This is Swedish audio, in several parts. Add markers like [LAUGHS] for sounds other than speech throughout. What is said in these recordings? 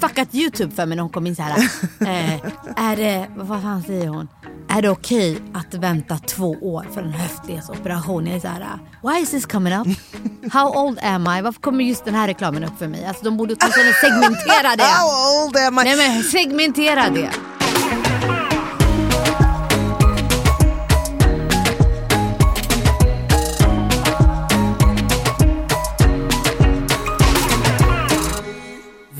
Fuckat YouTube för mig när hon kom in så här. Eh, är det, vad fan säger hon? Är det okej att vänta två år för en höftledsoperation? Jag är så här, why is this coming up? How old am I? Varför kommer just den här reklamen upp för mig? Alltså de borde åtminstone segmentera det. How old am I? Nej men segmentera det.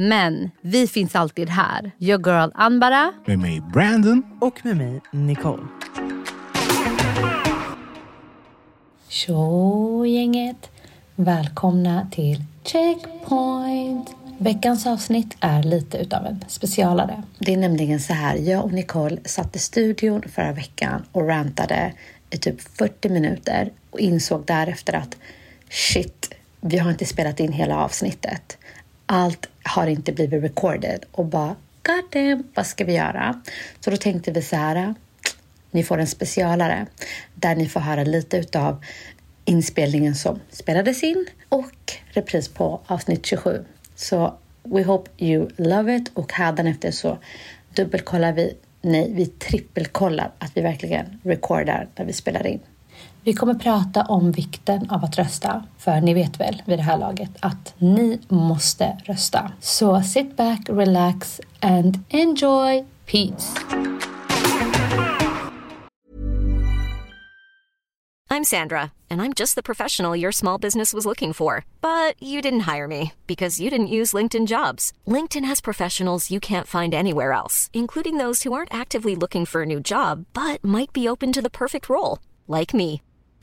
Men vi finns alltid här. Your girl Anbara. Med mig Brandon. Och med mig, Nicole. Tjo gänget! Välkomna till Checkpoint! Veckans avsnitt är lite utav en specialare. Det är nämligen så här, jag och Nicole satt i studion förra veckan och rantade i typ 40 minuter och insåg därefter att shit, vi har inte spelat in hela avsnittet. Allt har inte blivit recorded och bara god damn, vad ska vi göra? Så då tänkte vi så här, ni får en specialare där ni får höra lite utav inspelningen som spelades in och repris på avsnitt 27. Så we hope you love it och hädanefter så dubbelkollar vi, nej, vi trippelkollar att vi verkligen recordar när vi spelar in. Vi kommer prata om vikten av att rösta. För ni vet väl vid det här laget att ni måste rösta. Så sit back, relax and enjoy. Peace! I'm Sandra, and I'm just the professional your small business was looking for. But you didn't hire me because you didn't use LinkedIn jobs. LinkedIn has professionals you can't find anywhere else, including those who aren't actively looking for a new job but might be open to the perfect role, like me.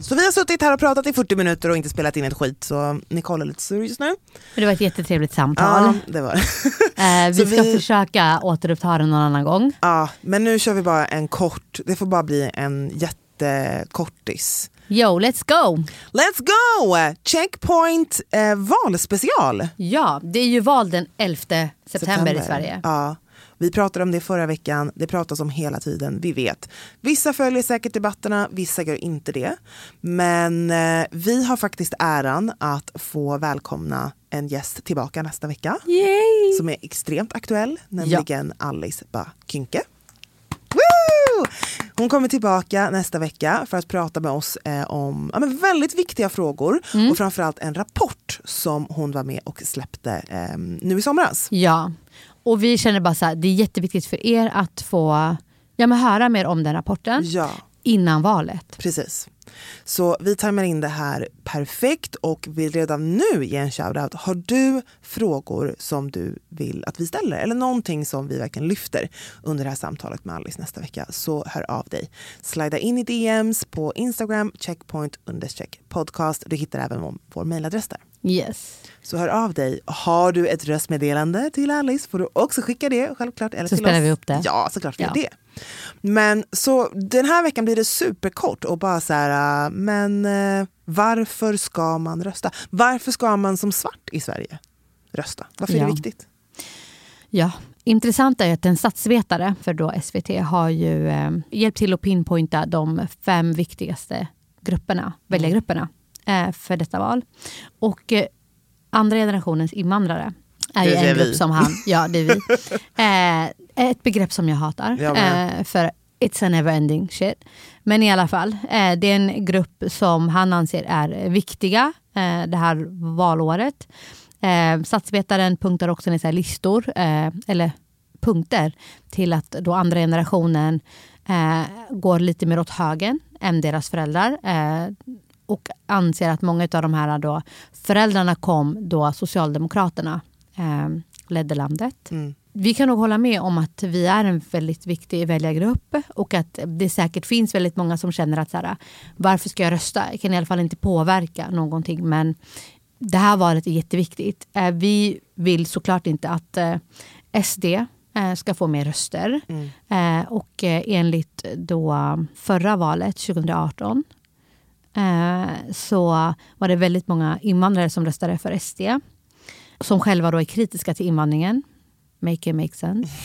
Så vi har suttit här och pratat i 40 minuter och inte spelat in ett skit så Nicole är lite sur just nu. Men det var ett jättetrevligt samtal. Ja, det var. [LAUGHS] Eh, vi ska vi- försöka återuppta det någon annan gång. Ja, men nu kör vi bara en kort, det får bara bli en jättekortis. Yo, let's go! Let's go! Checkpoint eh, valspecial. Ja, det är ju val den 11 september, i Sverige. Ja. Vi pratade om det förra veckan, det pratas om hela tiden, vi vet. Vissa följer säkert debatterna, vissa gör inte det. Men eh, vi har faktiskt äran att få välkomna en gäst tillbaka nästa vecka. Yay! Som är extremt aktuell, nämligen Alice Bah Kynke. Woo! Hon kommer tillbaka nästa vecka för att prata med oss eh, om ja, väldigt viktiga frågor Mm. och framförallt en rapport som hon var med och släppte eh, nu i somras. Ja, och vi känner bara så här, det är jätteviktigt för er att få ja, men höra mer om den rapporten Ja, innan valet. precis. Så vi tajmar in det här perfekt och vill redan nu ge en shoutout. Har du frågor som du vill att vi ställer eller någonting som vi verkligen lyfter under det här samtalet med Alice nästa vecka så hör av dig. Slida in i DMs på Instagram checkpoint podcast. Du hittar även vår mejladress där. Yes. Så hör av dig. Har du ett röstmeddelande till Alice får du också skicka det självklart. Eller Så till spelar oss. vi upp det. Ja, såklart vi Ja. det. Men så den här veckan blir det superkort och bara så här, äh, men eh, varför ska man rösta? Varför ska man som svart i Sverige rösta? Varför är Ja. det viktigt? Ja, intressant är att en statsvetare för då SVT har ju eh, hjälpt till att pinpointa de fem viktigaste grupperna, väljargrupperna för detta val. Och eh, andra generationens invandrare är ju en vi. grupp som han, ja det är vi. [LAUGHS] Eh, ett begrepp som jag hatar. Eh, för it's a never ending shit. Men i alla fall, eh, det är en grupp som han anser är viktiga eh, det här valåret. Eh, statsvetaren punktar också ner listor, eh, eller punkter, till att då andra generationen eh, går lite mer åt högen än deras föräldrar. Och anser att många av de här då, föräldrarna kom då Socialdemokraterna eh, ledde landet. Mm. Vi kan nog hålla med om att vi är en väldigt viktig väljargrupp och att det säkert finns väldigt många som känner att så här, varför ska jag rösta? Jag kan i alla fall inte påverka någonting. Men det här valet är jätteviktigt. Eh, Vi vill såklart inte att eh, SD eh, ska få mer röster. Eh, Och eh, enligt då förra valet 2018 eh, så var det väldigt många invandrare som röstade för SD. Som själva då är kritiska till invandringen. Make it make sense. [LAUGHS]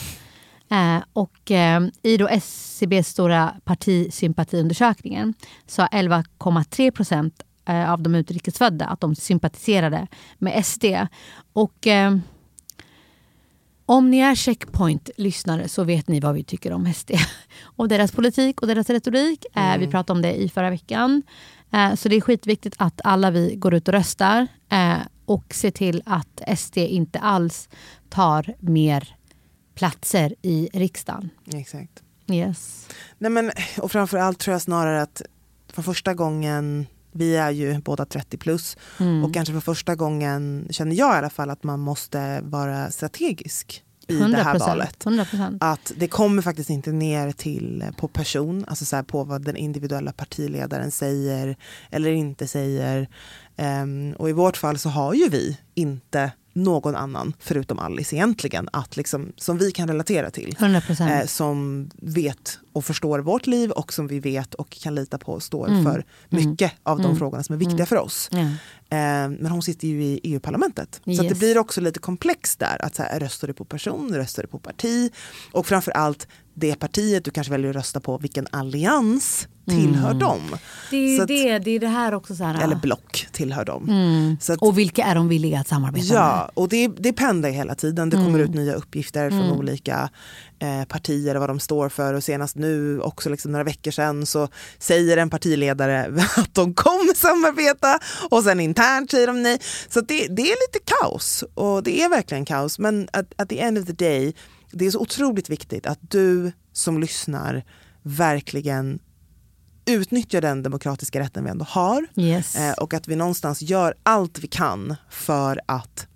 Eh, och eh, i då SCBs stora partisympatiundersökningen har 11,3 procent eh, av de utrikesfödda att de sympatiserade med SD. Och eh, om ni är checkpoint-lyssnare så vet ni vad vi tycker om SD. [LAUGHS] Och deras politik och deras retorik. Eh, vi pratade om det i förra veckan. Eh, så det är skitviktigt att alla vi går ut och röstar eh, och ser till att SD inte alls tar mer platser i riksdagen. Exakt. Yes. Nej, men, och framför allt tror jag snarare att för första gången, vi är ju båda 30 plus Mm. och kanske för första gången känner jag i alla fall att man måste vara strategisk i det här 100%, valet. 100%. Att det kommer faktiskt inte ner till på person, alltså så här på vad den individuella partiledaren säger eller inte säger. Ehm, och i vårt fall så har ju vi inte någon annan, förutom Alice egentligen, att liksom, som vi kan relatera till. 100%. Eh, som vet och förstår vårt liv och som vi vet och kan lita på står Mm. för mycket av de Mm. frågorna som är viktiga för oss. Ja. Eh, men hon sitter ju i EU-parlamentet. Så att det Yes. blir också lite komplext där. Att så här, röstar du på person, röstar du på parti? Och framför allt det partiet du kanske väljer att rösta på, vilken allians tillhör Mm. dem? Det är ju att- det, det, är det här också. Så här, Eller block tillhör dem. Mm. Så att, Och vilka är de villiga att samarbeta med? Ja, och det, det pendlar hela tiden. Det kommer Mm. ut nya uppgifter från Mm. olika eh, partier och vad de står för. Och senast nu, också liksom några veckor sedan, så säger en partiledare [LAUGHS] att de kommer samarbeta och sen internt säger de nej. Så att det, det är lite kaos och det är verkligen kaos. Men at, at the end of the day, det är så otroligt viktigt att du som lyssnar verkligen utnyttjar den demokratiska rätten vi ändå har. Yes. Eh, och att vi någonstans gör allt vi kan för att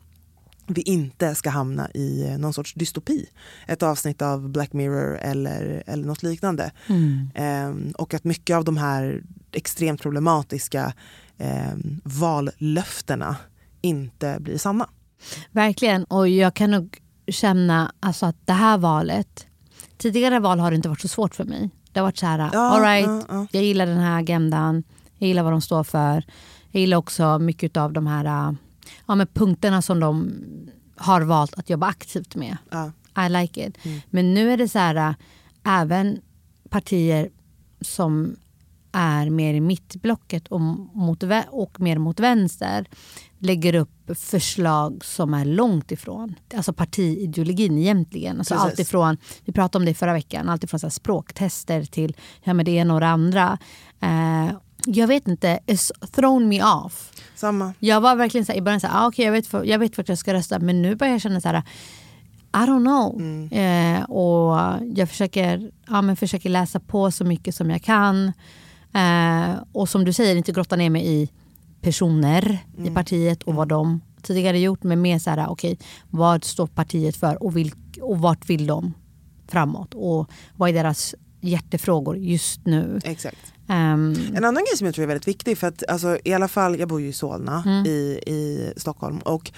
vi inte ska hamna i eh, någon sorts dystopi. Ett avsnitt av Black Mirror eller, eller något liknande. Mm. Eh, och att mycket av de här extremt problematiska eh, vallöftena inte blir sanna. Verkligen. Och jag kan nog känna alltså, att det här valet... Tidigare val har det inte varit så svårt för mig. Det har varit så här, Ja, all right, ja, ja. jag gillar den här agendan. Jag gillar vad de står för. Jag gillar också mycket av de här äh, ja, men punkterna som de har valt att jobba aktivt med. I like it. Mm. Men nu är det så här, äh, även partier som är mer i mittblocket och, mot, och mer mot vänster lägger upp förslag som är långt ifrån alltså partiideologin egentligen. Alltså Precis. allt ifrån, vi pratade om det förra veckan, allt ifrån så språktester till ja, men det ena och det andra. Eh, jag vet inte, it's thrown me off. Samma. Jag var verkligen så här, i början så här, ah, okay, jag, vet för, jag vet vart jag ska rösta men nu börjar jag känna så här I don't know. Eh, och jag försöker, ja, men försöker läsa på så mycket som jag kan. Eh, och som du säger, inte grotta ner mig i personer i partiet och vad de tidigare gjort. Men mer så här, okej, vad står partiet för och, vilk, och vart vill de framåt? Och vad är deras hjärtefrågor just nu. Exakt. Ehm, En annan grej som jag tror är väldigt viktig, för att alltså, i alla fall, jag bor ju i Solna Mm. i, i Stockholm och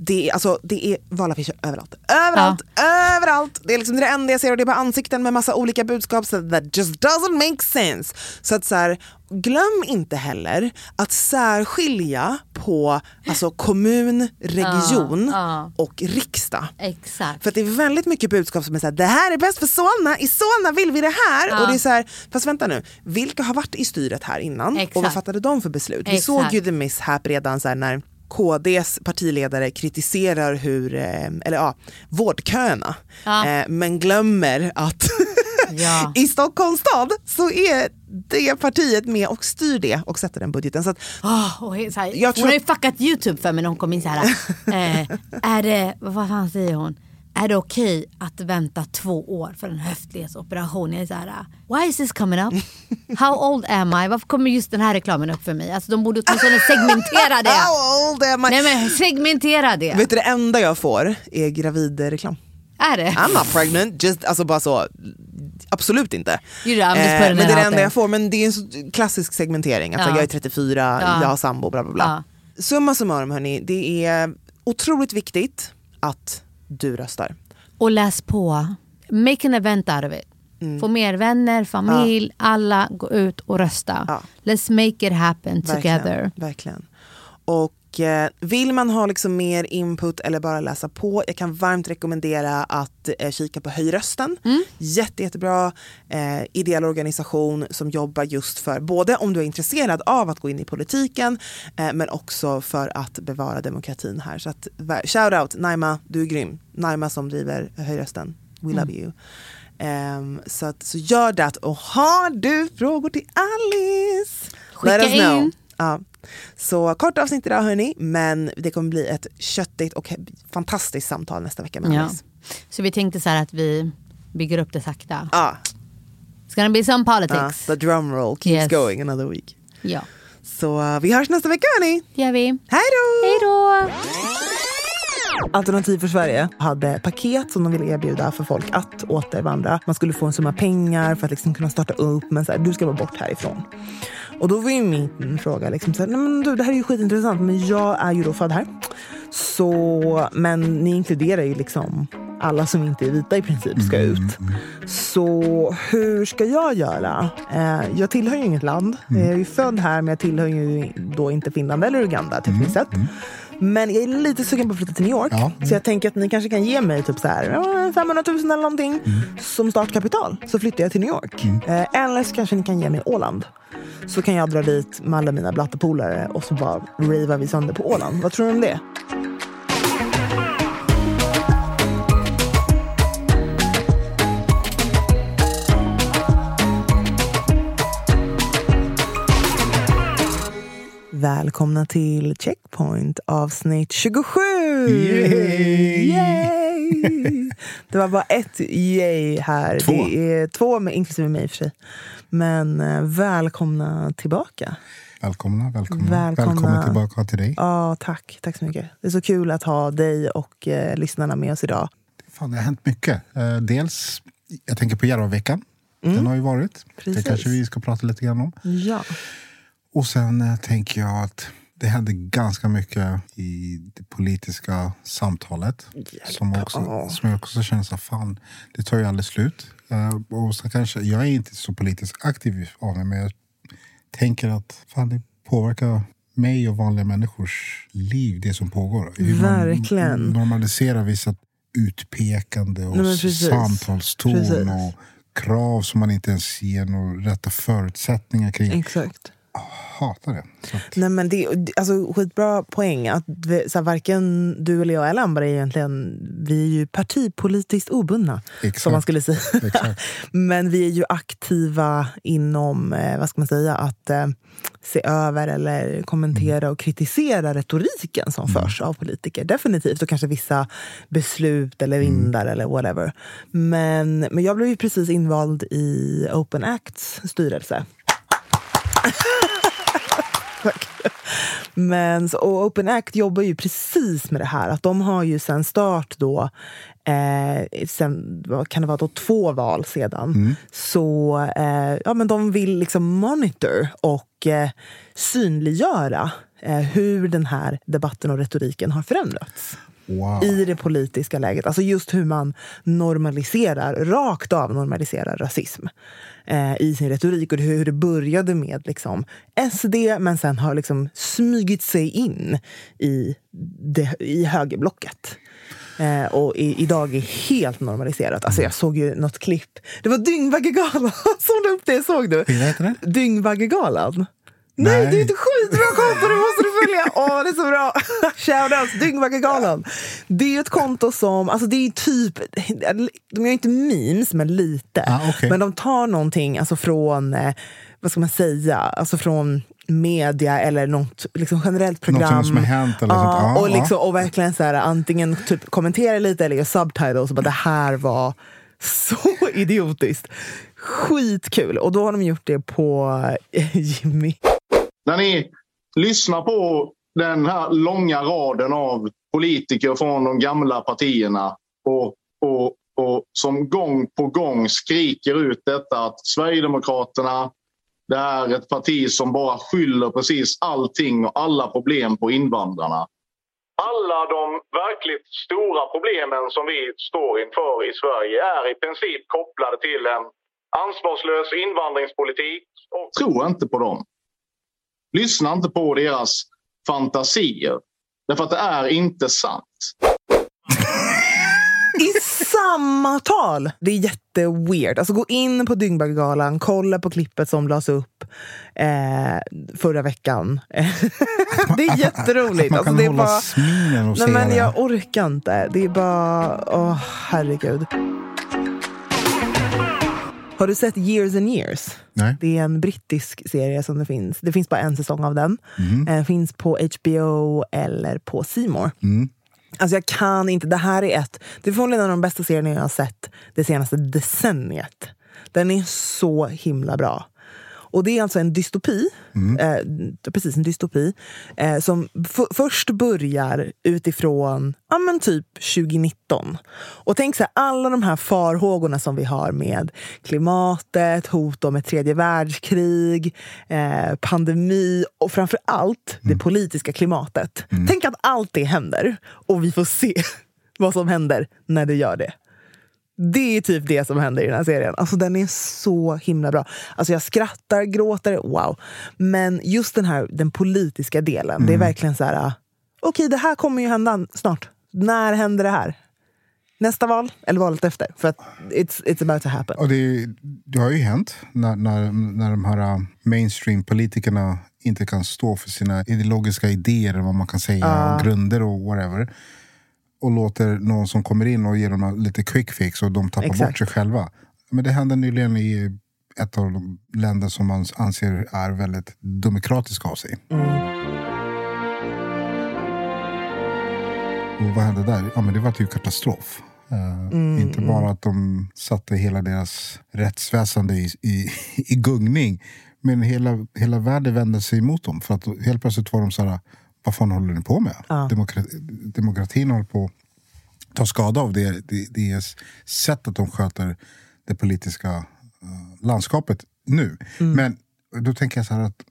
det är, alltså, det är valaffischer överallt. Överallt, överallt! Det är liksom det enda jag ser och det är bara ansikten med massa olika budskap. Så that just doesn't make sense. Så att så här, glöm inte heller att särskilja på alltså, kommun, region ja. och riksdag. exakt. För det är väldigt mycket budskap som är såhär, det här är bäst för Solna, i Solna vill vi det här. Ja. Och det är så här, fast vänta nu, vilka har varit i styret här innan? Och vad Exakt. fattade de för beslut? Vi Exakt. såg ju the misshap redan så när KDs partiledare kritiserar hur, eh, eller ja, vårdköerna. Ja. Eh, men glömmer att [LAUGHS] Ja. i Stockholms stad så är det partiet med och styr det och sätter den budgeten. Så att, Oh, och så här, Jag hon har ju fuckat YouTube för mig när hon kom in så här. [LAUGHS] eh, är det, vad fan säger hon? Är det okej att vänta två år för en höftledsoperation? Jag är så här, why is this coming up? [LAUGHS] How old am I? Varför kommer just den här reklamen upp för mig? Alltså de borde åtminstone segmentera det. Am I? Nej men segmentera det. Vet du det enda jag får är gravidreklam. Är det? I'm not pregnant, just, alltså bara så. Absolut inte. Eh, men det är det enda there. jag får. Men det är en så klassisk segmentering. Att Ja. jag är 34, Ja. jag har sambo, bla bla bla. Summa summarum hörni, det är otroligt viktigt att du röstar. Och läs på. Make an event out of it. Mm. Få mer vänner, familj, alla gå ut och rösta. Ja. Let's make it happen Verkligen, together. Verkligen. Och eh, vill man ha liksom mer input eller bara läsa på, jag kan varmt rekommendera att eh, kika på Höj rösten. Jätte, jättebra eh, ideell organisation som jobbar just för både om du är intresserad av att gå in i politiken eh, men också för att bevara demokratin här. Så att, shout out Naima, du är grym. Naima som driver Höj rösten. We love you. Ehm, så, att, så gör det. Och har du frågor till Alice? Skicka in. Ja. Så kort avsnitt idag hörni, men det kommer bli ett köttigt och fantastiskt samtal nästa vecka med Ja. Alice. Så vi tänkte så här att vi bygger upp det sakta. Ja, It's gonna be some ja, politics. the drum roll keeps Yes. going another week. Ja, Så uh, vi hörs nästa vecka hörni. det gör vi. Hej då! Hej då! Alternativ för Sverige hade paket som de ville erbjuda för folk att återvandra. Man skulle få en summa pengar för att liksom kunna starta upp, men så här, du ska vara bort härifrån. Och då var ju min fråga, liksom så här, Nej, men du, det här är ju skitintressant, men jag är ju då född här. Så, men ni inkluderar ju liksom alla som inte är vita i princip ska ut. Så hur ska jag göra? Eh, jag tillhör ju inget land. Jag är ju född här men jag tillhör ju då inte Finland eller Uganda tekniskt sett. Men jag är lite sugen på att flytta till New York. Ja. Så jag tänker att ni kanske kan ge mig typ så här, ja, 500 000 eller någonting som startkapital. Så flyttar jag till New York. Eh, eller så kanske ni kan ge mig Åland. Så kan jag dra dit med alla mina blattepolare och så bara ravar vi sönder på Åland. Vad tror du om det? Välkomna till Checkpoint avsnitt 27! Yay! Yay! Det var bara ett yay här. Två. Det är två, med, inklusive mig i och för sig. Men eh, välkomna tillbaka. Välkomna, välkomna. Välkomna. Välkommen tillbaka till dig. Ja, tack. Tack så mycket. Det är så kul att ha dig och eh, lyssnarna med oss idag. Fan, det har hänt mycket. Eh, dels, jag tänker på Järvaveckan. Den har ju varit. Precis. Det kanske vi ska prata lite grann om. Ja. Och sen eh, tänker jag att det hände ganska mycket i det politiska samtalet. Som, också, som jag också känner så fan, det tar ju aldrig slut. Eh, och så kanske, jag är inte så politiskt aktiv av mig, men jag tänker att fan, det påverkar mig och vanliga människors liv, det som pågår. Hur man Verkligen. normaliserar vissa utpekande och Nej, precis. samtalston Precis. och krav som man inte ens ger några rätta förutsättningar kring. Exakt. Hatar det. Att, Nej, men det, alltså, skitbra poäng. Att vi, så här, varken du eller jag eller Amber är egentligen vi är ju partipolitiskt obundna. Exakt. Som man skulle säga. [LAUGHS] Men vi är ju aktiva inom eh, vad ska man säga, att eh, se över eller kommentera och kritisera retoriken som förs av politiker. Definitivt. Och kanske vissa beslut eller vindar eller whatever. Men, men jag blev ju precis invald i Open Acts styrelse. [LAUGHS] Men, och Open Act jobbar ju precis med det här. Att de har ju sen start då, eh, sen, kan det vara då, två val sedan. Så eh, ja, men de vill liksom monitor och eh, synliggöra eh, hur den här debatten och retoriken har förändrats Wow. i det politiska läget. Alltså just hur man normaliserar, rakt av normaliserar rasism eh, i sin retorik. Och hur det började med liksom SD men sen har liksom smugit sig in i, det, i högerblocket. Eh, och i, idag är helt normaliserat. Alltså jag såg ju något klipp. Det var Dyngbaggegalan [LAUGHS] som la upp det. Såg du? Dyngvaggegalan. Nej, Nej. det är inte skitbra konto, det måste du följa! Åh, det är så bra! [LAUGHS] Shoutouts, Dyngvaggegalan. Det är ett konto som, alltså det är typ, de gör inte memes, men lite. Ah, okej. Men de tar någonting alltså från, eh, vad ska man säga, alltså från media eller något liksom generellt program. Någonting som har hänt eller ja, sånt. Ja, och, ja. liksom, och verkligen så här, antingen typ kommentera lite eller göra subtitles. Och bara, det här var så [LAUGHS] idiotiskt. Skitkul! Och då har de gjort det på eh, Jimmy. när ni lyssnar på den här långa raden av politiker från de gamla partierna och, och, och som gång på gång skriker ut detta att Sverigedemokraterna det är ett parti som bara skyller precis allting och alla problem på invandrarna. Alla de verkligt stora problemen som vi står inför i Sverige är i princip kopplade till en ansvarslös invandringspolitik. Och tro inte på dem. Lyssna inte på deras fantasier. Därför att det är inte sant. I samma tal! Det är jätteweird. Alltså gå in på Dyngbaggegalan, kolla på klippet som lades upp eh, förra veckan. [LAUGHS] det är jätteroligt. Att man kan alltså, det är hålla bara... minen och Nej, se men det. jag orkar inte. Det är bara... Åh, herregud. Har du sett Years and years? Nej. Det är en brittisk serie som det finns. Det finns bara en säsong av den. Mhm. Eh, finns på HBO eller på More. Mm. Alltså jag kan inte. Det här är ett... Det är förmodligen en av de bästa serierna jag har sett det senaste decenniet. Den är så himla bra. Och det är alltså en dystopi, eh, precis en dystopi, eh, som först börjar utifrån ja, men typ 2019. Och tänk så här, alla de här farhågorna som vi har med klimatet, hot om ett tredje världskrig, eh, pandemi och framför allt det politiska klimatet. Tänk att allt det händer och vi får se [LAUGHS] vad som händer när det gör det. Det är typ det som händer i den här serien. Alltså den är så himla bra. Alltså jag skrattar, gråter, wow. Men just den här den politiska delen, det är verkligen så här... ah, Okej, det här kommer ju hända snart. När händer det här? Nästa val eller valet efter? För att it's, it's about to happen. Och det, det har ju hänt när, när, när de här uh, mainstream-politikerna inte kan stå för sina ideologiska idéer, vad man kan säga, och grunder och whatever. Och låter någon som kommer in och ger dem lite quick fix och de tappar bort Exakt. sig själva. Men det hände nyligen i ett av de länder som man anser är väldigt demokratiska av sig. Och vad hände där? Ja, men det var ju katastrof. Eh, inte bara att de satte hela deras rättsväsende i, i, i gungning. Men hela, hela världen vände sig emot dem. För att helt plötsligt var de så här, vad fan håller ni på med? Demokrati, demokratin håller på att ta skada av det, det, det sättet de sköter det politiska eh, landskapet nu. Men då tänker jag så här att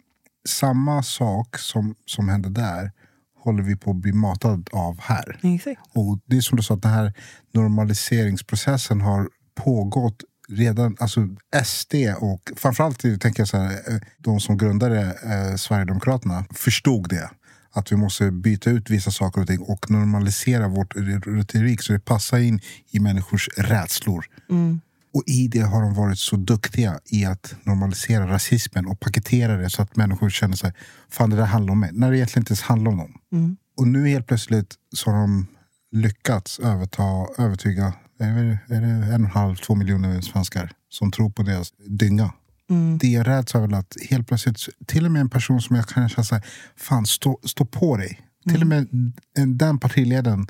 samma sak som, som hände där håller vi på att bli matad av här. Exakt. Och det är som du sa, att den här normaliseringsprocessen har pågått redan, alltså SD och framförallt tänker jag så här, eh, de som grundade eh, Sverigedemokraterna förstod det. Att vi måste byta ut vissa saker och ting och normalisera vårt retorik så det passar in i människors rädslor. Och i det har de varit så duktiga i att normalisera rasismen och paketera det så att människor känner sig fan det där handlar om mig. När det egentligen inte ens handlar om dem. Och nu helt plötsligt så har de lyckats överta, övertyga är det, är det en och en halv, två miljoner svenskar som tror på deras dynga. Det jag räds väl att helt plötsligt, till och med en person som jag kan känna såhär, fan stå, stå på dig. Till och med en- den partiledaren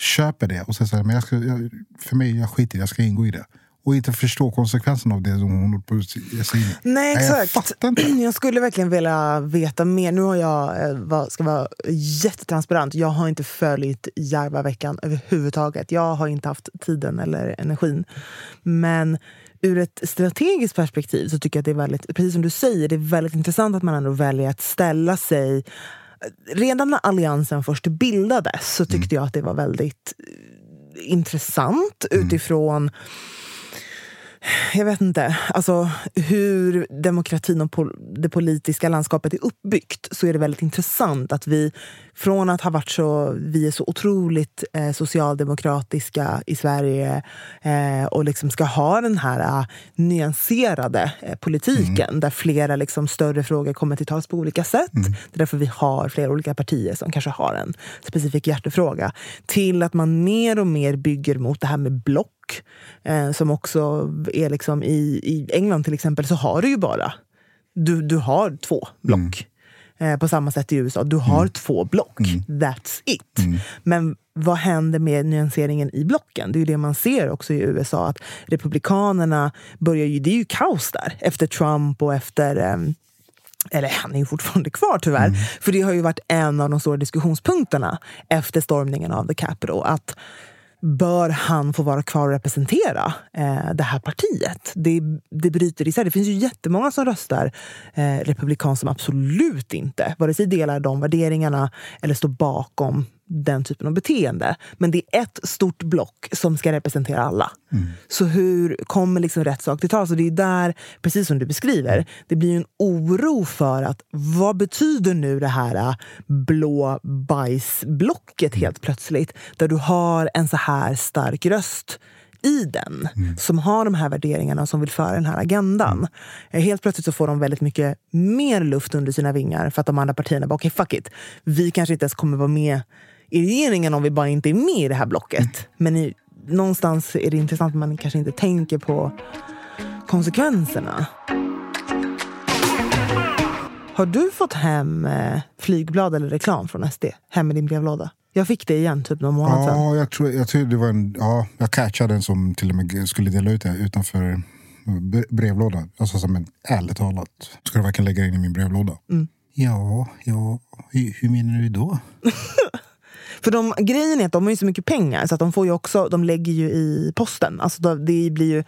köper det och säger men jag ska, jag, för mig, jag skiter jag ska ingå i det. och inte förstå konsekvenserna av det som hon håller på att ge sig in i. Nej, Jag exakt. inte. [CLEARS THROAT] Jag skulle verkligen vilja veta mer. Nu har jag, eh, ska vara jättetransparent, jag har inte följt Järvaveckan överhuvudtaget. Jag har inte haft tiden eller energin. Men ur ett strategiskt perspektiv så tycker jag att det är väldigt, precis som du säger, det är väldigt intressant att man ändå väljer att ställa sig Redan när Alliansen först bildades så tyckte jag att det var väldigt eh, intressant utifrån jag vet inte, alltså hur demokratin och pol- det politiska landskapet är uppbyggt så är det väldigt intressant att vi från att ha varit så, vi är så otroligt eh, socialdemokratiska i Sverige eh, och liksom ska ha den här eh, nyanserade eh, politiken där flera liksom, större frågor kommer till tals på olika sätt. Det är därför vi har flera olika partier som kanske har en specifik hjärtefråga. Till att man mer och mer bygger mot det här med block eh, som också är liksom i, i England till exempel så har du ju bara du, du har två block. Eh, på samma sätt i USA. Du har två block. That's it. Men vad händer med nyanseringen i blocken? Det är ju det man ser också i USA. Att Republikanerna börjar ju, det är ju kaos där efter Trump och efter ehm, eller han är ju fortfarande kvar tyvärr. För det har ju varit en av de stora diskussionspunkterna efter stormningen av the Capitol. Att bör han få vara kvar och representera eh, det här partiet? Det, det bryter isär. Det finns ju jättemånga som röstar eh, republikan som absolut inte vare sig delar de värderingarna eller står bakom den typen av beteende. Men det är ett stort block som ska representera alla. Så hur kommer liksom rätt sak till tals? Och det är där, precis som du beskriver, det blir en oro för att vad betyder nu det här äh, blå bajsblocket helt plötsligt? Där du har en så här stark röst i den, som har de här värderingarna som vill föra den här agendan. Mm. Helt plötsligt så får de väldigt mycket mer luft under sina vingar för att de andra partierna bara, okej fuck it. Vi kanske inte ens kommer vara med i regeringen om vi bara inte är med i det här blocket. Men i, någonstans är det intressant att man kanske inte tänker på konsekvenserna. Har du fått hem eh, flygblad eller reklam från SD hem i din brevlåda? Jag fick det igen, typ någon månad sedan. Ja, jag tror, jag tror det var en... Ja, jag catchade den som till och med skulle dela ut det utanför bre- brevlådan. Alltså som en, ärligt talat, ska du verkligen lägga in i min brevlåda? Mm. Ja, ja, hur, hur menar du då? [LAUGHS] För de, grejen är att de har ju så mycket pengar så att de får ju också, de lägger ju i posten. Alltså då- det blir ju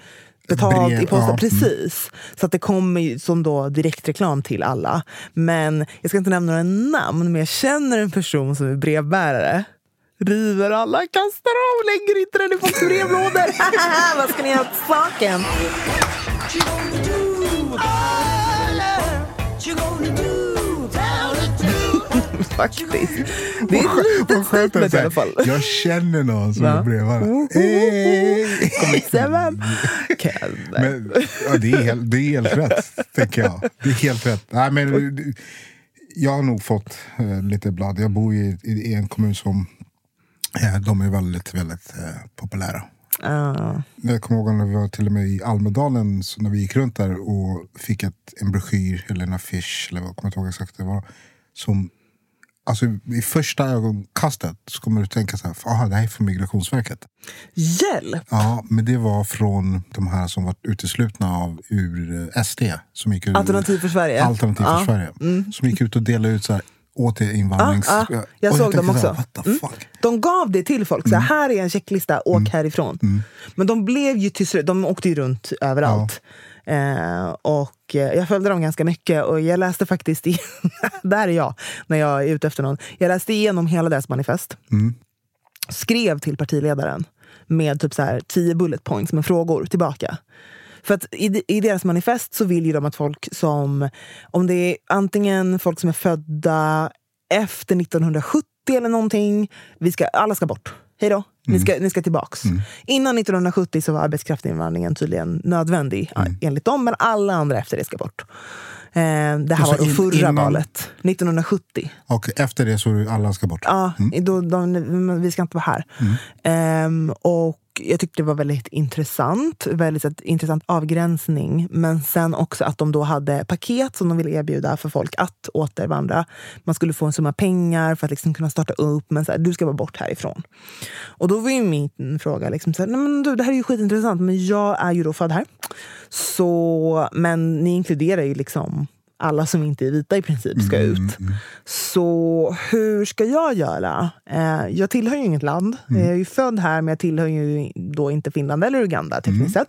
betalt Brev, i posten. ja, mm. Precis. Så att det kommer ju som då direktreklam till alla. Men jag ska inte nämna några namn, men jag känner en person som är brevbärare. River alla, kastar av, lägger inte den i folks brevlådor. [LAUGHS] Vad ska ni göra åt saken? Faktiskt. Det är ett litet statement i alla fall. Jag känner någon som är. Mm. Hey! [LAUGHS] Men, ja, det, är helt, det är helt rätt, tänker jag. Det är helt rätt. Nej, men, jag har nog fått eh, lite blad. Jag bor i, i, en kommun som eh, de är väldigt, väldigt eh, populära. Ja. Jag kommer ihåg när vi var till och med i Almedalen, så när vi gick runt där och fick ett, en broschyr eller en affisch, eller vad jag kommer inte ihåg exakt det var. Som, alltså, I första ögonkastet så kommer du tänka så här, aha, det här är från Migrationsverket. Hjälp! Ja, men det var från de här som var uteslutna av ur eh, SD. Som gick ut, Alternativ för Sverige. Alternativ för Ja. Sverige. Som gick ut och delade ut så här, återinvandrings... Ja, ja. Jag såg dem tänkte så också. här, Mm. De gav det till folk. Så här, här är en checklista, åk härifrån. Men de blev ju till slut, de åkte ju runt överallt. Eh, och eh, jag följde dem ganska mycket och jag läste faktiskt, i, [LAUGHS] där är jag när jag är ute efter någon. Jag läste igenom hela deras manifest. Skrev till partiledaren med typ så här tio bullet points med frågor tillbaka. För att i, i deras manifest så vill ju de att folk som, om det är antingen folk som är födda efter 1970 eller någonting, vi ska, alla ska bort. Hej då. Ni, ska, ni ska tillbaks. Innan 1970 så var arbetskraftsinvandringen tydligen nödvändig enligt dem, men alla andra efter det ska bort. Eh, det här Alltså var då in- förra innan- valet, 1970. Och efter det så alla ska bort. Ja, då, de, vi ska inte vara här. Ehm, och jag tyckte det var väldigt intressant. Väldigt ett, intressant avgränsning. Men sen också att de då hade paket som de ville erbjuda för folk att återvandra. Man skulle få en summa pengar för att liksom kunna starta upp. Men så här, du ska vara bort härifrån. Och då var ju min fråga, liksom så här, Nej, men du, det här är ju skitintressant men jag är ju då född här. Så, men ni inkluderar ju liksom alla som inte är vita i princip ska ut. Så hur ska jag göra? Eh, jag tillhör ju inget land. Jag är ju född här, men jag tillhör ju då inte Finland eller Uganda tekniskt sett.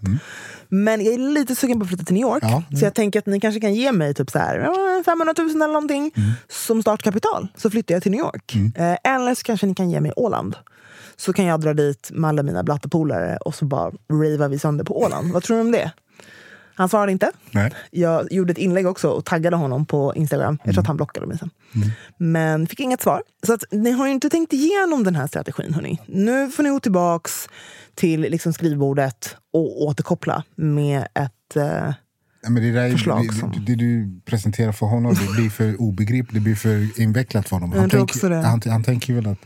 Men jag är lite sugen på att flytta till New York. Ja. Så jag tänker att ni kanske kan ge mig typ så här, ja, 500 000 eller någonting som startkapital. Så flyttar jag till New York. Eh, eller så kanske ni kan ge mig Åland. Så kan jag dra dit med alla mina blattepolare och så bara ravar vi sönder på Åland. Vad tror du om det? Han svarade inte. Nej. Jag gjorde ett inlägg också och taggade honom på Instagram. Jag tror att han blockade mig sen. Men fick inget svar. Så att, ni har ju inte tänkt igenom den här strategin. Hörni. Nu får ni gå tillbaks till liksom skrivbordet och återkoppla med ett... Eh, men det, där, är- förslag det, som- det, det du presenterar för honom det blir för obegripligt, det blir för invecklat för honom. Han, det. han, han tänker väl att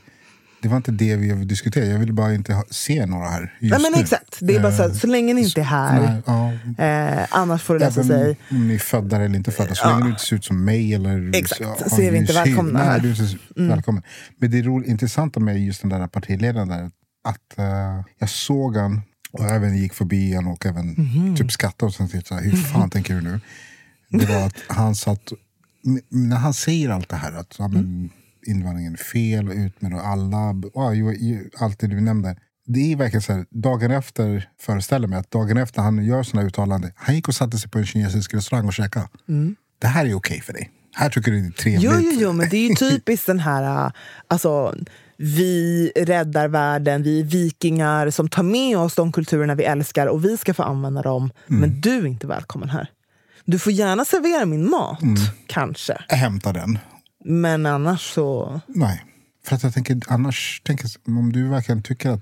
det var inte det vi ville diskutera. Jag ville bara inte se några här just nej men exakt. Det är bara så, här, så länge ni inte är här. nej, ja, Eh, annars får det lösa sig. om ni är födda eller inte födda, så länge du inte ser ut som mig eller Exakt, har så är vi inte hy- välkomna här. Mm. Nej, du är inte välkommen. Men det är roligt, intressanta med just den där partiledaren där, att eh, jag såg han och även gick förbi han och även Mhm. typ skrattade och sen tänkte jag, hur fan tänker du nu? Det var att han satt, när han säger allt det här, att ja, men, invandringen är fel och ut med och alla, ju, allt det du nämnde. Det är verkligen så här, dagen efter, föreställer mig att dagen efter han gör sådana uttalanden, han gick och satte sig på en kinesisk restaurang och käkade. Det här är okej för dig. Här tycker du det är trevligt. Jo, jo, jo, men det är ju typiskt den här... äh, Alltså, vi räddar världen, vi är vikingar som tar med oss de kulturerna vi älskar och vi ska få använda dem. Men du är inte välkommen här. Du får gärna servera min mat, kanske. Hämta den. Men annars så... Nej. För att jag tänker, annars, tänker, jag, om du verkligen tycker att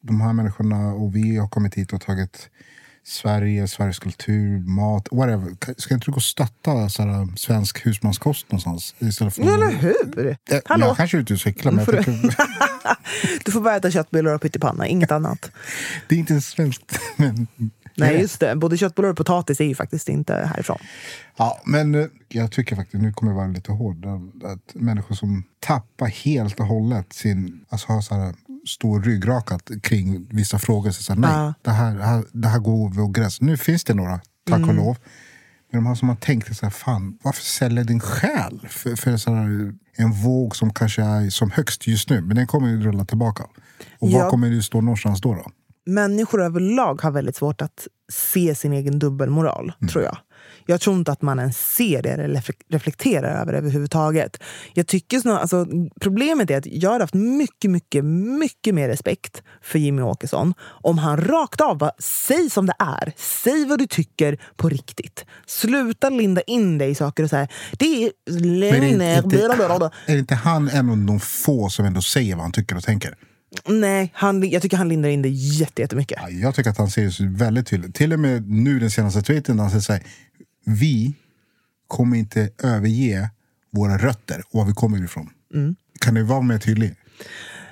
de här människorna och vi har kommit hit och tagit Sverige, Sveriges kultur, mat, whatever. ka- Ska inte du gå och stötta så här, svensk husmanskost någonstans? Istället för Eller hur? Hallå? Jag kanske är ute och cyklar, men jag tycker, [LAUGHS] Du får bara äta köttbullar och pyttipanna, inget annat. det är inte svenskt. [LAUGHS] Men, Nej, just det. Både köttbullar och potatis är ju faktiskt inte härifrån. Ja, men eh, jag tycker faktiskt, nu kommer jag vara lite hård, att- att människor som tappar helt och hållet sin, alltså har så här stor ryggrakat kring vissa frågor, så säger nej, Ja. det, här, det här, det här går över gräns. Nu finns det några, tack Mm. och lov. Men de här som har tänkt så här, fan, varför sälja din själ för, för så här, en våg som kanske är som högst just nu, men den kommer ju rulla tillbaka. Och var Ja. kommer du stå någonstans då? då? Människor överlag har väldigt svårt att se sin egen dubbelmoral, tror jag. Jag tror inte att man ens ser det eller reflek- reflekterar över det överhuvudtaget. Jag tycker snarare, alltså, problemet är att jag har haft mycket, mycket, mycket mer respekt för Jimmy Åkesson om han rakt av bara, säg som det är. Säg vad du tycker på riktigt. Sluta linda in dig i saker och säga det är Men är, lögner. inte, blablabla." är inte han en av de få som ändå säger vad han tycker och tänker? Nej, han, jag tycker han lindar in det jätte- jättemycket. Ja, Jag tycker att han säger så väldigt tydligt. Till och med nu den senaste tweeten där han säger så här, Vi kommer inte överge våra rötter och var vi kommer ifrån. Kan du vara mer tydlig?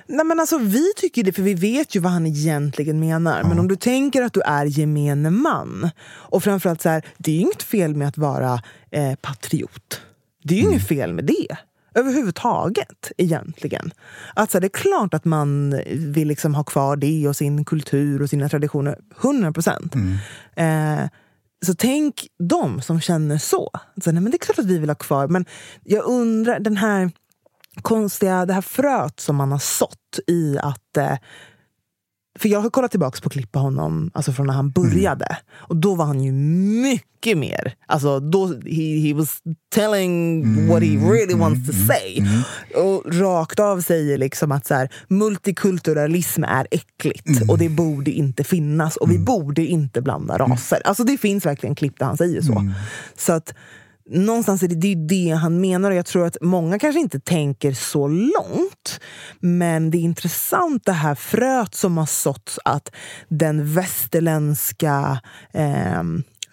Nej, men alltså, vi tycker det, för vi vet ju vad han egentligen menar. Men om du tänker att du är gemene man och framförallt så här, det är inget fel med att vara eh, patriot. Det är ju inget fel med det. Överhuvudtaget, egentligen. Att, så här, det är klart att man vill liksom ha kvar det och sin kultur och sina traditioner. 100 procent. Eh, så tänk de som känner så. så nej, men det är klart att vi vill ha kvar, men jag undrar, den här konstiga, det här fröet som man har sått i att... Eh, för jag har kollat tillbaka på klipp på honom alltså från när han började. Och då var han ju mycket mer... Alltså då, he, he was telling what he really wants to say. Och rakt av säger liksom att så här, multikulturalism är äckligt och det borde inte finnas. Och vi borde inte blanda raser. Alltså det finns verkligen klipp där han säger så. Så att någonstans är det, det är det han menar och jag tror att många kanske inte tänker så långt. Men det är intressant det här fröet som har såtts att den västerländska eh,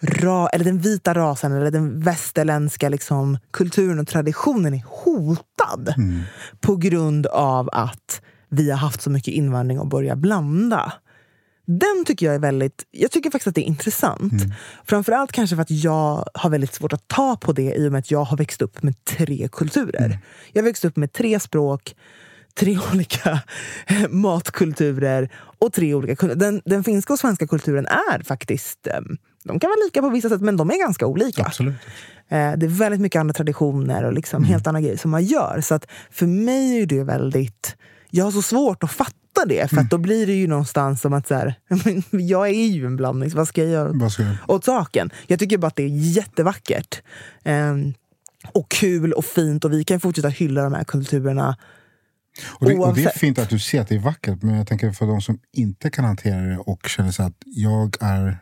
ra, eller den vita rasen eller den västerländska liksom, kulturen och traditionen är hotad Mm. på grund av att vi har haft så mycket invandring och börjat blanda. Den tycker jag är väldigt, jag tycker faktiskt att det är intressant. Framförallt kanske för att jag har väldigt svårt att ta på det i och med att jag har växt upp med tre kulturer. Jag har växt upp med tre språk, tre olika [LAUGHS] matkulturer och tre olika. Den, den finska och svenska kulturen är faktiskt, eh, de kan vara lika på vissa sätt men de är ganska olika. Absolut. Eh, Det är väldigt mycket andra traditioner och liksom helt andra grejer som man gör. Så att för mig är det väldigt... Jag har så svårt att fatta det, för att då blir det ju någonstans som att så här, [LAUGHS] jag är ju en blandning, så vad ska jag göra Vad ska jag- åt saken? Jag tycker bara att det är jättevackert. Ehm, och kul och fint och vi kan fortsätta hylla de här kulturerna. Och det, och det är fint att du ser att det är vackert, men jag tänker för de som inte kan hantera det och känner sig att jag är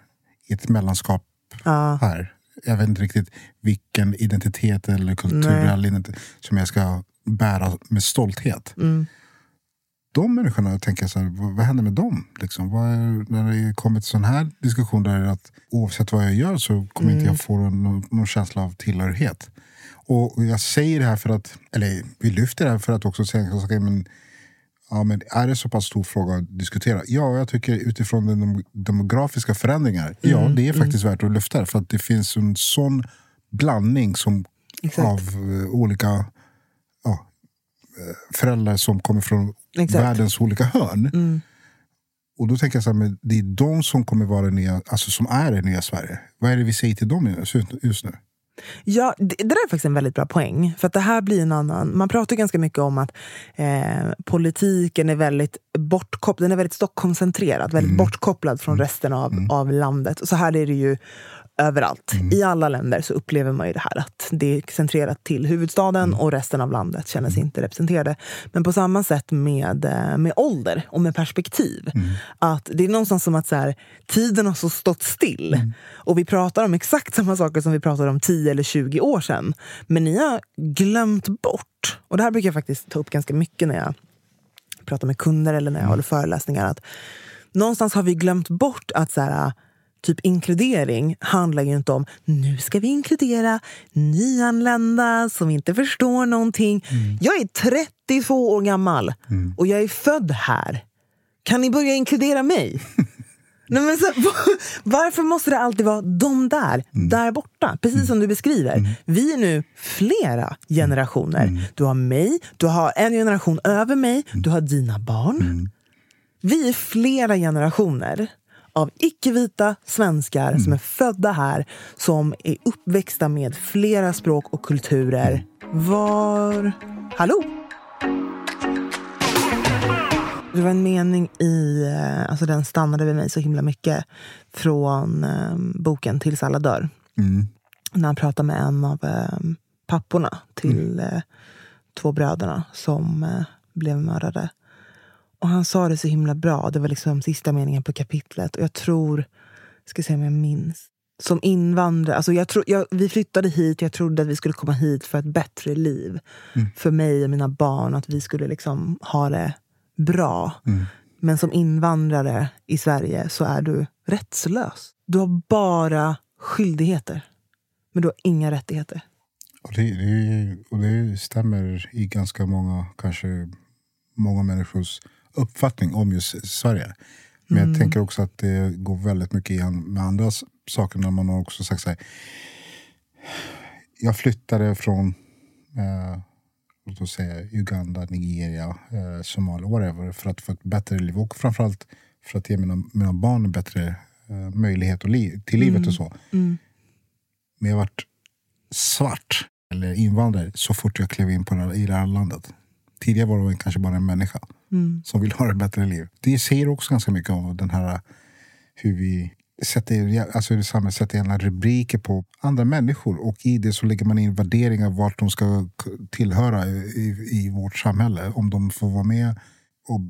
i ett mellanskap Ja. här. Jag vet inte riktigt vilken identitet eller kulturell identitet som jag ska bära med stolthet. Mm. De människorna tänker så här, vad, vad händer med dem? Liksom? Vad är, när det kommer till sån här diskussion där att oavsett vad jag gör så kommer inte Mm. jag få någon, någon känsla av tillhörighet. Och jag säger det här för att, eller vi lyfter det här för att också säga okay, men, ja, men är det så pass stor fråga att diskutera? Ja, jag tycker utifrån den dem- demografiska förändringar, ja Mm, det är faktiskt värt att lyfta det. För att det finns en sån blandning som, Exakt. av eh, olika ja, eh, föräldrar som kommer från Exakt. Mm. världens olika hörn. Och då tänker jag så här, men det är de som kommer vara nya, alltså som är det nya Sverige. Vad är det vi säger till dem just- just nu? Ja, det, det där är faktiskt en väldigt bra poäng. För att det här blir en annan... Man pratar ganska mycket om att eh, politiken är väldigt bortkopplad. Den är väldigt Stockholmscentrerad, väldigt bortkopplad från resten av, av landet. Och så här är det ju överallt. I alla länder så upplever man ju det här att det är centrerat till huvudstaden och resten av landet känner sig inte representerade. Men på samma sätt med, eh, med ålder och med perspektiv. Att Det är någonstans som att så här, tiden har så stått still. Och vi pratar om exakt samma saker som vi pratade om 10 eller 20 år sedan. Men ni har glömt bort, och det här brukar jag faktiskt ta upp ganska mycket när jag pratar med kunder eller när jag håller föreläsningar. Att någonstans har vi glömt bort att så här, typ inkludering handlar ju inte om nu ska vi inkludera nyanlända som inte förstår någonting. Jag är 32 år gammal och jag är född här. Kan ni börja inkludera mig? [LAUGHS] Nej, men så, [LAUGHS] varför måste det alltid vara de där, där borta? Precis som du beskriver. Vi är nu flera generationer. Du har mig, du har en generation över mig, du har dina barn. Vi är flera generationer av icke-vita svenskar som är födda här, som är uppväxta med flera språk och kulturer. Var... Hallå? Det var en mening i, eh, alltså den stannade vid mig så himla mycket, från eh, boken Tills alla dör. När han pratar med en av eh, papporna till eh, två bröderna som eh, blev mördade. Och han sa det så himla bra. Det var liksom sista meningen på kapitlet. Och jag tror, ska se om jag minns. Som invandrare, alltså jag tro, jag, vi flyttade hit, jag trodde att vi skulle komma hit för ett bättre liv. För mig och mina barn, att vi skulle liksom ha det bra. Men som invandrare i Sverige så är du rättslös. Du har bara skyldigheter. Men du har inga rättigheter. Och det, det, och det stämmer i ganska många, kanske många människors uppfattning om just Sverige. Men jag tänker också att det går väldigt mycket igen med andra saker när man har också sagt så här. Jag flyttade från eh, oss säga Uganda, Nigeria, eh, Somalia, whatever, för att få ett bättre liv. Och framförallt för att ge mina, mina barn bättre eh, möjlighet och liv, till livet och så. Men jag varit svart eller invandrare så fort jag klev in på det, här- i det här landet. Tidigare var det kanske bara en människa Mm. som vill ha ett bättre liv. Det säger också ganska mycket om den här eh, hur vi sätter, alltså hur samhället sätter gärna rubriker på andra människor och i det så lägger man in värderingar vart de ska tillhöra i, i vårt samhälle. Om de får vara med och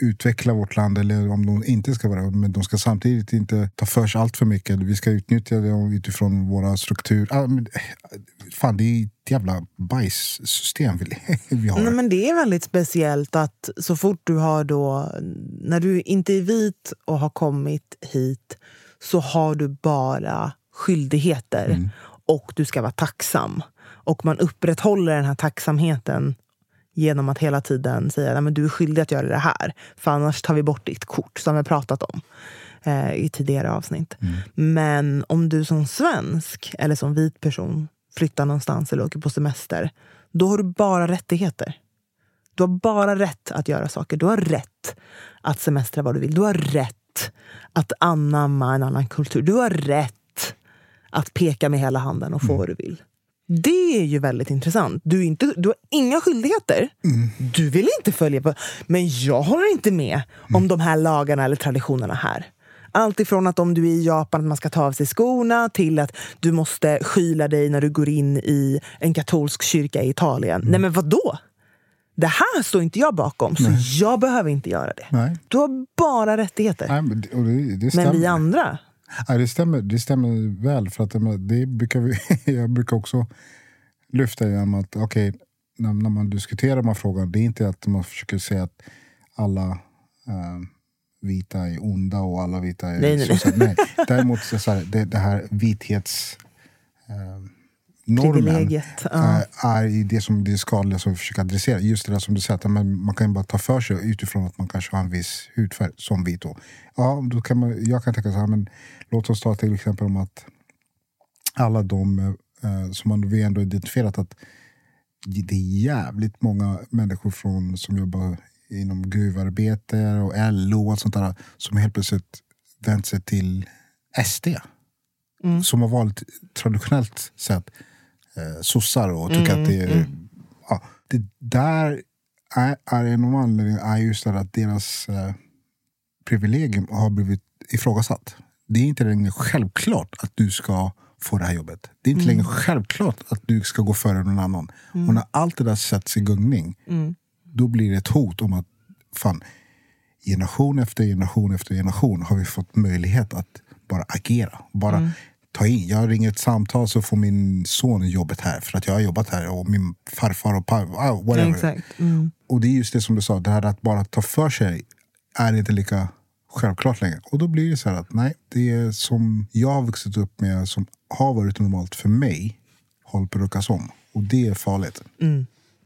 utveckla vårt land eller om de inte ska vara. Men de ska samtidigt inte ta för sig allt för mycket. Vi ska utnyttja det utifrån våra strukturer. Ah, men, eh, fan, det är ett jävla bajssystem vi, [LAUGHS] vi har. Nej, men det är väldigt speciellt att så fort du har då, när du inte är vit och har kommit hit så har du bara skyldigheter Mm. och du ska vara tacksam. Och man upprätthåller den här tacksamheten genom att hela tiden säga att du är skyldig att göra det här. För annars tar vi bort ditt kort, som vi pratat om eh, i tidigare avsnitt. Men om du som svensk eller som vit person flyttar någonstans eller åker på semester, då har du bara rättigheter. Du har bara rätt att göra saker. Du har rätt att semestra vad du vill. Du har rätt att anamma en annan kultur. Du har rätt att peka med hela handen och få vad du vill. Det är ju väldigt intressant. Du, inte, du har inga skyldigheter. Du vill inte följa på... Men jag håller inte med om de här lagarna eller traditionerna här. Allt ifrån att om du är i Japan att man ska ta av sig skorna till att du måste skyla dig när du går in i en katolsk kyrka i Italien. Nej men vad då? Det här står inte jag bakom, så jag behöver inte göra det. Nej. Du har bara rättigheter. Nej, men det, det, men vi andra, Ja, det, stämmer, det stämmer väl. För att det, brukar vi, [LAUGHS] jag brukar också lyfta genom att okej, när, när man diskuterar de här frågorna, det är inte att man försöker säga att alla eh, vita är onda och alla vita är Nej, nej, nej. så- nej. Däremot så, så här, det, det här vithets... Eh, normen. Ja. eh, är i det som det skadliga som vi försöker adressera. Just det där som du säger, att man kan bara ta för sig utifrån att man kanske har en viss hudfärg som vit. Då. Ja, då kan man, jag kan tänka så här, men låt oss ta till exempel om att alla de eh, som man, vi ändå identifierat att det är jävligt många människor från, som jobbar inom gruvarbete och LO och sånt där som helt plötsligt vänt sig till SD. Som har valt traditionellt sett eh, sossar och tycker att det är... Ja, det där är, är en av anledningarna är just att deras eh, privilegium har blivit ifrågasatt. Det är inte längre självklart att du ska få det här jobbet. Det är inte längre självklart att du ska gå före någon annan. Och när allt det där sätts i gungning, då blir det ett hot om att fan, generation efter generation efter generation har vi fått möjlighet att bara agera. Bara ta in. Jag ringer ett samtal så får min son jobbet här för att jag har jobbat här och min farfar och par, ah, whatever. Exakt. Mm. Och det är just det som du sa, det här att bara ta för sig är inte lika självklart längre. Och då blir det så här att nej, det är som jag har vuxit upp med, som har varit normalt för mig, håller på att ruckas om. Och det är farligt.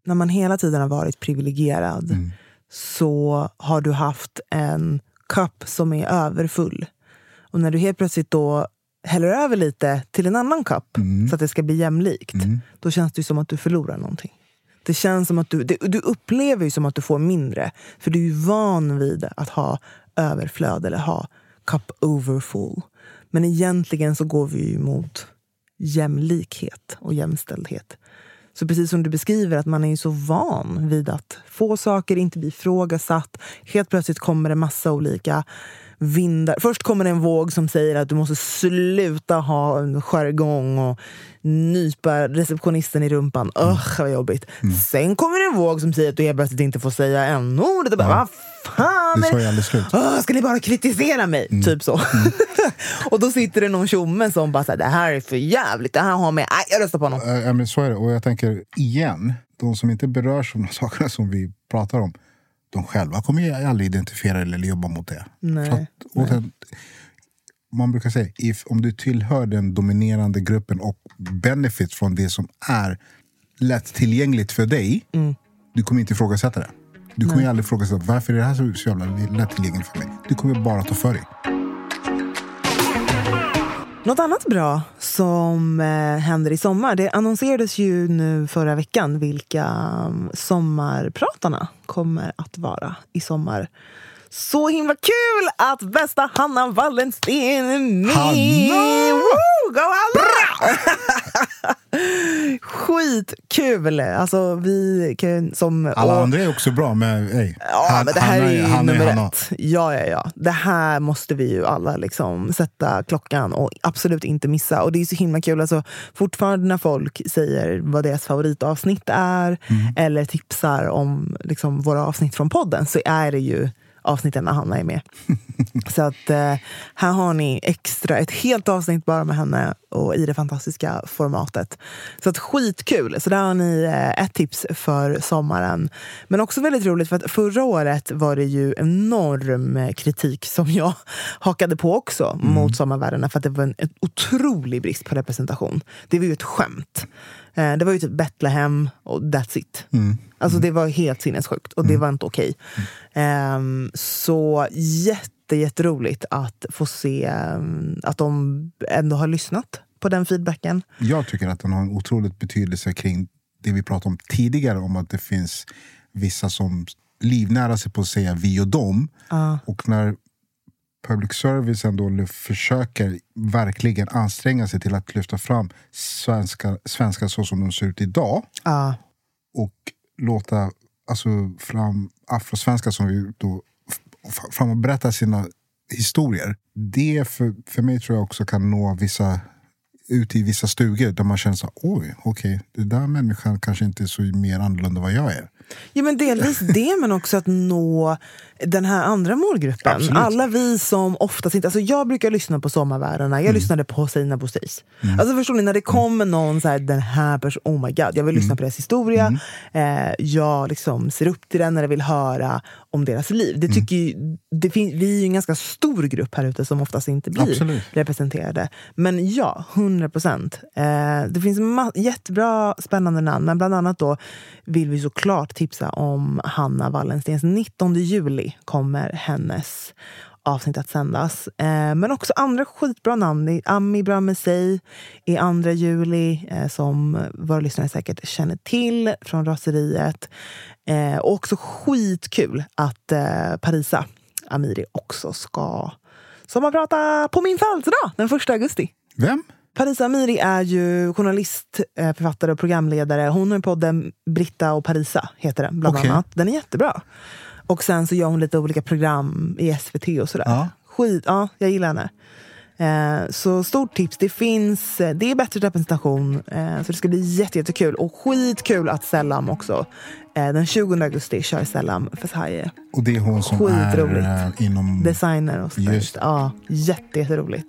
När man hela tiden har varit privilegierad Mm. så har du haft en kopp som är överfull. Och när du helt plötsligt då häller över lite till en annan kopp Mm. så att det ska bli jämlikt, då känns det som att du förlorar någonting. Det känns som att du, det, du upplever ju som att du får mindre. För du är ju van vid att ha överflöd eller ha cup overfull. Men egentligen så går vi ju mot jämlikhet och jämställdhet. Så precis som du beskriver, att man är ju så van vid att få saker inte bli ifrågasatt. Helt plötsligt kommer det massa olika vindar. Först kommer det en våg som säger att du måste sluta ha en jargong och nypa receptionisten i rumpan. Usch, vad jobbigt. Sen kommer det en våg som säger att du helt plötsligt inte får säga n-ordet. Och bara, Vad fan Det är aldrig slut. Åh, ska ni bara kritisera mig? Typ så. [LAUGHS] och då sitter det någon tjomme som bara det här är för jävligt, det här har med... Jag röstar på honom. Ja, men så är det. Och jag tänker igen, de som inte berörs av de sakerna som vi pratar om, de själva kommer ju aldrig identifiera eller jobba mot det. Nej, att, återigen, man brukar säga, if, om du tillhör den dominerande gruppen och benefit från det som är lättillgängligt för dig, du kommer inte ifrågasätta det. Du kommer ju aldrig ifrågasätta varför är det här så så jävla lättillgängligt för mig. Du kommer bara ta för dig. Något annat bra som eh, händer i sommar. Det annonserades ju nu förra veckan vilka um, sommarpratarna kommer att vara i sommar. Så himla kul att bästa Hanna Wallensten är med! Hanna! Woo! Go Hanna! [LAUGHS] [LAUGHS] Skitkul! Alltså vi kan som... Alla och- andra är också bra, men hey, Ja, Han- men det här Hanna är ju Hanna nummer Hanna. ett. Ja, ja, ja. Det här måste vi ju alla liksom sätta klockan och absolut inte missa. Och det är så himla kul. Alltså, fortfarande när folk säger vad deras favoritavsnitt är Mm. eller tipsar om liksom, våra avsnitt från podden så är det ju avsnitten när Hanna är med. [LAUGHS] Så att eh, här har ni extra, ett helt avsnitt bara med henne och i det fantastiska formatet. Så att skitkul! Så där har ni eh, ett tips för sommaren. Men också väldigt roligt för att förra året var det ju enorm kritik som jag [LAUGHS] hakade på också mm. mot sommarvärdena för att det var en, en otrolig brist på representation. Det var ju ett skämt. Eh, det var ju typ Betlehem och that's it. Mm. Alltså det var helt sinnessjukt och det mm. var inte okej. Okay. Um, så jätte, jätteroligt att få se um, att de ändå har lyssnat på den feedbacken. Jag tycker att den har en otrolig betydelse kring det vi pratade om tidigare om att det finns vissa som livnära sig på att säga vi och dem. Uh. Och när public service ändå försöker verkligen anstränga sig till att lyfta fram svenska, svenska så som de ser ut idag. Uh. Och låta alltså, fram afrosvenskar som vi då fram och berätta sina historier. Det för, för mig tror jag också kan nå vissa ut i vissa stugor där man känner så oj, okej, okay, det där människan kanske inte är så mer annorlunda än vad jag är. Ja, men delvis [LAUGHS] det, men också att nå den här andra målgruppen. Absolut. Alla vi som oftast inte... Alltså jag brukar lyssna på Sommarvärdena, jag mm. lyssnade på Sina Bostis. Mm. Alltså förstår ni, när det kommer någon så här, den här personen, oh my god, jag vill lyssna mm. på deras historia. Mm. Eh, jag liksom ser upp till den eller vill höra om deras liv. Det mm. tycker ju, det fin- vi är ju en ganska stor grupp här ute som oftast inte blir Absolut. representerade. Men ja, 100 procent. Eh, det finns ma- jättebra spännande namn, men bland annat då vill vi såklart tipsa om Hanna Wallenstens 19 juli kommer hennes avsnitt att sändas. Eh, men också andra skitbra namn. Ami Bramesej i andra juli eh, som våra lyssnare säkert känner till från Raseriet. Eh, och också skitkul att eh, Parisa Amiri också ska sommarprata på min födelsedag den 1 augusti. Vem? Parisa Amiri är ju journalist, eh, författare och programledare. Hon har podden Britta och Parisa, heter den bland okay. annat. Den är jättebra. Och sen så gör hon lite olika program i SVT och sådär. Ja. Skit, ja, jag gillar henne. Eh, så stort tips. Det finns, eh, det är bättre representation. Eh, så det ska bli jättekul. Och skitkul att Sellam också. Eh, den 20 augusti kör Sellam Fesaye. Och det är hon som Skitroligt. är inom... Designer och sådär. Just. Ja, jätteroligt.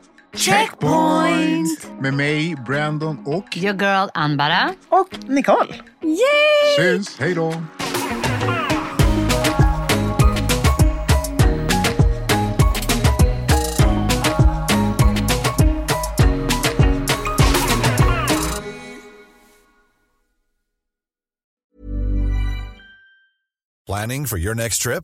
Checkpoint! Med mig, Brandon och... Your girl Anbara. Och Nicole. Yay! Syns. Hej då! Planning for your next trip?